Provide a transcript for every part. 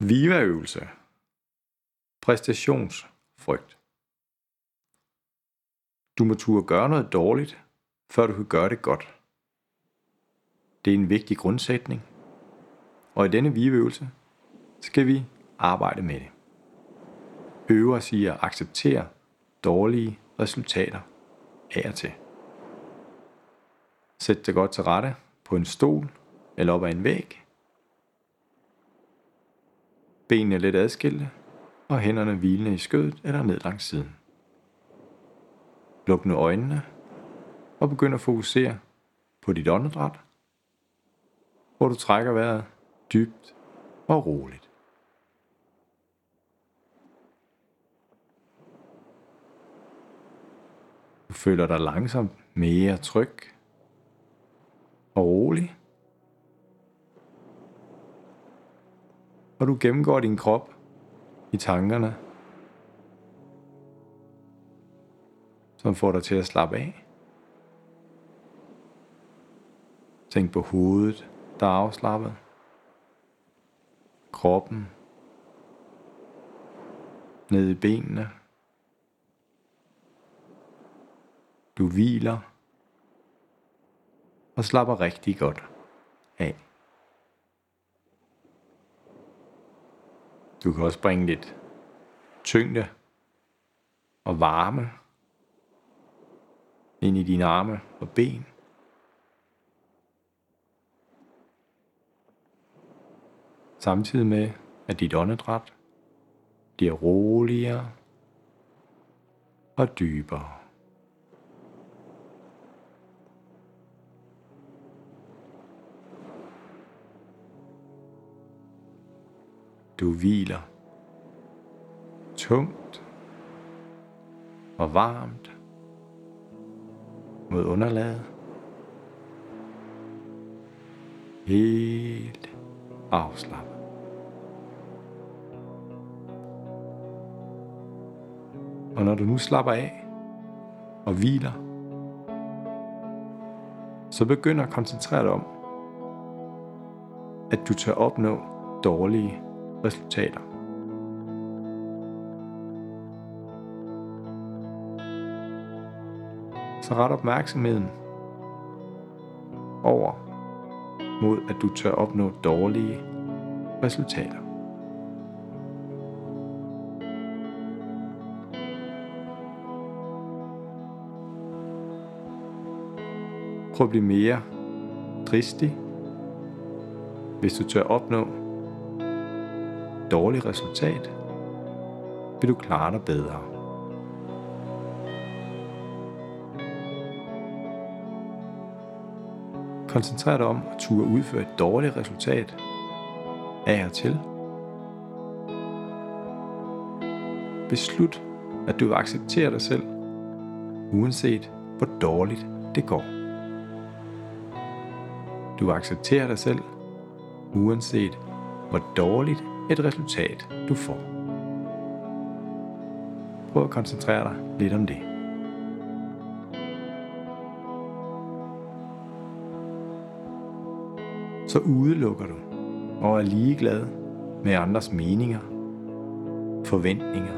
Viva-øvelse. Præstationsfrygt. Du må turde gøre noget dårligt, før du kan gøre det godt. Det er en vigtig grundsætning, og i denne viveøvelse skal vi arbejde med det. Øve os i at acceptere dårlige resultater af og til. Sæt dig godt til rette på en stol eller op ad en væg. Benene lidt adskilte og hænderne hvilende i skødet eller ned langs siden. Luk nu øjnene og begynd at fokusere på dit åndedræt, hvor du trækker vejret dybt og roligt. Du føler dig langsomt mere tryg og rolig. Og du gennemgår din krop i tankerne, som får dig til at slappe af. Tænk på hovedet, der er afslappet. Kroppen. Ned i benene. Du hviler og slapper rigtig godt af. Du kan også bringe lidt tyngde og varme ind i dine arme og ben. Samtidig med, at dit åndedræt bliver roligere og dybere. Du hviler tungt og varmt mod underlaget. Helt afslappet. Og når du nu slapper af og hviler, så begynder at koncentrere dig om, at du tør opnå dårlige resultater. Så ret opmærksomheden over mod, at du tør opnå dårlige resultater. Prøv at blive mere dristig, hvis du tør opnå dårligt resultat, vil du klare dig bedre. Koncentrer dig om at turde udføre et dårligt resultat af og til. Beslut, at du accepterer dig selv, uanset hvor dårligt det går. Du accepterer dig selv, uanset hvor dårligt et resultat, du får. Prøv at koncentrere dig lidt om det. Så udelukker du og er ligeglad med andres meninger, forventninger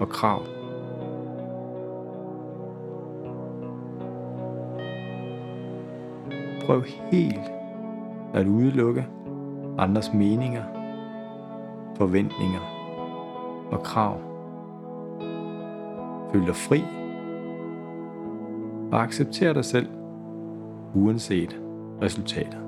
og krav. Prøv helt at udelukke andres meninger forventninger og krav. Føl dig fri og accepter dig selv, uanset resultatet.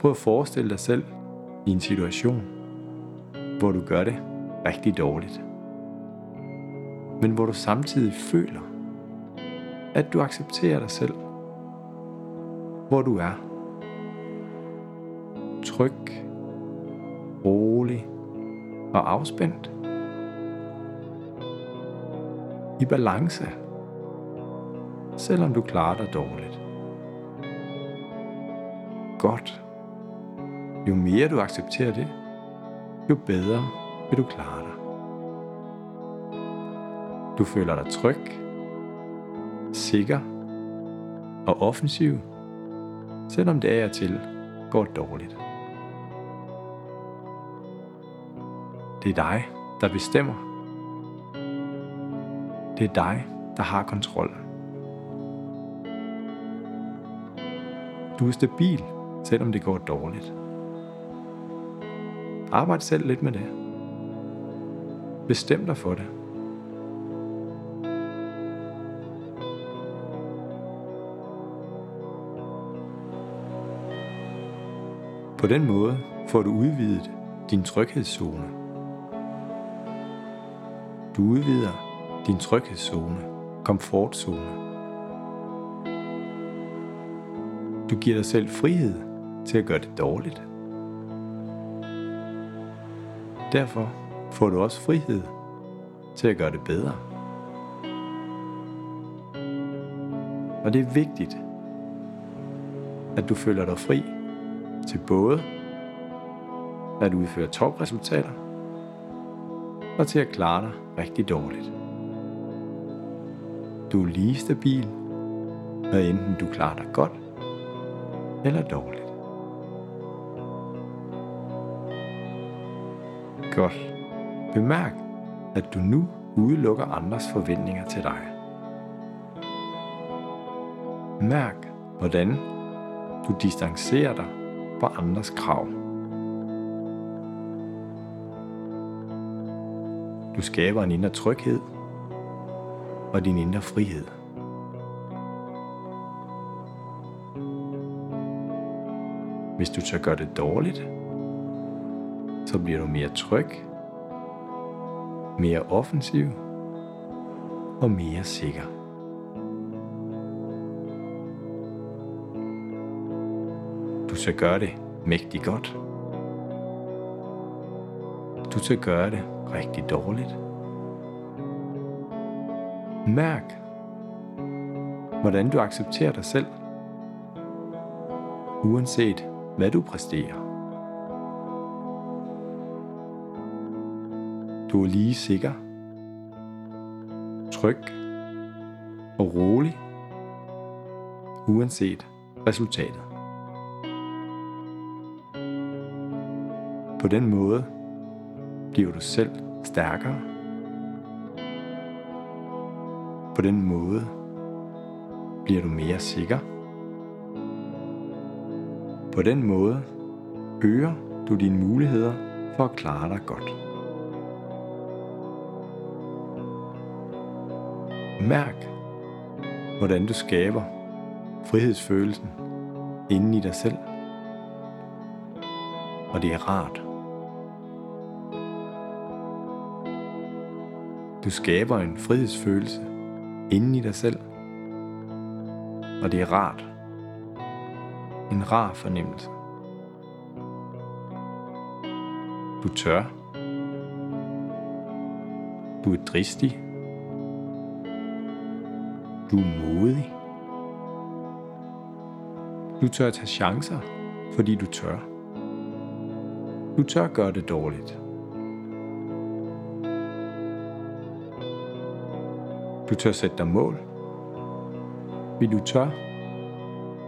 Prøv at forestille dig selv i en situation, hvor du gør det rigtig dårligt. Men hvor du samtidig føler, at du accepterer dig selv, hvor du er tryg, rolig og afspændt. I balance, selvom du klarer dig dårligt. Godt. Jo mere du accepterer det, jo bedre vil du klare dig. Du føler dig tryg, sikker og offensiv, selvom det er til går dårligt. Det er dig, der bestemmer. Det er dig, der har kontrol. Du er stabil, selvom det går dårligt. Arbejd selv lidt med det. Bestem dig for det. På den måde får du udvidet din tryghedszone. Du udvider din tryghedszone, komfortzone. Du giver dig selv frihed til at gøre det dårligt. Derfor får du også frihed til at gøre det bedre. Og det er vigtigt, at du føler dig fri til både at udføre topresultater og til at klare dig rigtig dårligt. Du er lige stabil, hvad enten du klarer dig godt eller dårligt. Godt. Bemærk, at du nu udelukker andres forventninger til dig. Mærk, hvordan du distancerer dig fra andres krav. Du skaber en indre tryghed og din indre frihed. Hvis du så gør det dårligt, så bliver du mere tryg, mere offensiv og mere sikker. Du skal gøre det mægtig godt. Du skal gøre det rigtig dårligt. Mærk, hvordan du accepterer dig selv, uanset hvad du præsterer. Du er lige sikker, tryg og rolig, uanset resultatet. På den måde bliver du selv stærkere. På den måde bliver du mere sikker. På den måde øger du dine muligheder for at klare dig godt. Mærk, hvordan du skaber frihedsfølelsen inden i dig selv. Og det er rart. Du skaber en frihedsfølelse inden i dig selv. Og det er rart. En rar fornemmelse. Du tør. Du er dristig. Du er modig. Du tør tage chancer, fordi du tør. Du tør gøre det dårligt. Du tør sætte dig mål. Vil du tør?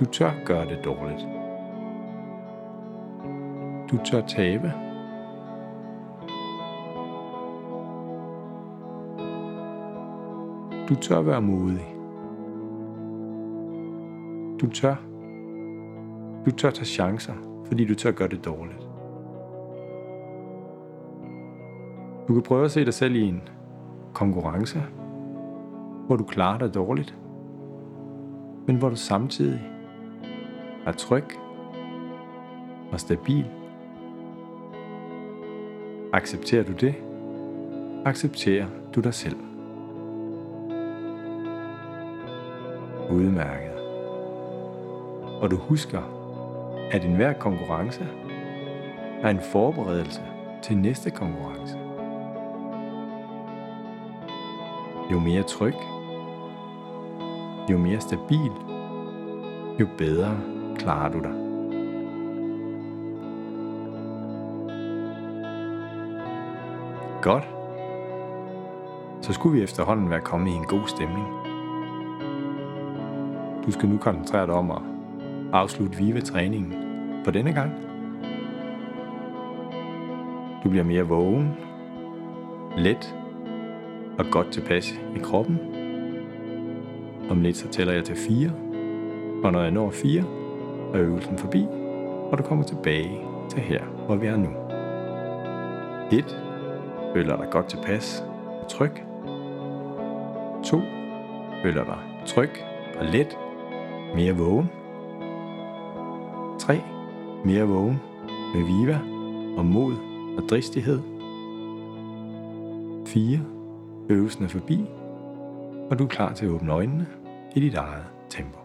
Du tør gøre det dårligt. Du tør tabe. Du tør være modig. Du tør. Du tør tage chancer, fordi du tør gøre det dårligt. Du kan prøve at se dig selv i en konkurrence, hvor du klarer dig dårligt, men hvor du samtidig er tryg og stabil. Accepterer du det, accepterer du dig selv. Udmærket. Og du husker, at enhver konkurrence er en forberedelse til næste konkurrence. Jo mere tryg, jo mere stabil, jo bedre klarer du dig. Godt. Så skulle vi efterhånden være kommet i en god stemning. Du skal nu koncentrere dig om at afslutte Vive-træningen for denne gang. Du bliver mere vågen, let og godt tilpas i kroppen. Om lidt så tæller jeg til 4, og når jeg når 4, er øvelsen forbi, og du kommer tilbage til her, hvor vi er nu. 1. Føler dig godt tilpas og tryg. 2. Føler dig tryg og let, mere vågen. 3. Mere vågen med viva og mod og dristighed. 4. Øvelsen er forbi, og du er klar til at åbne øjnene i dit eget tempo.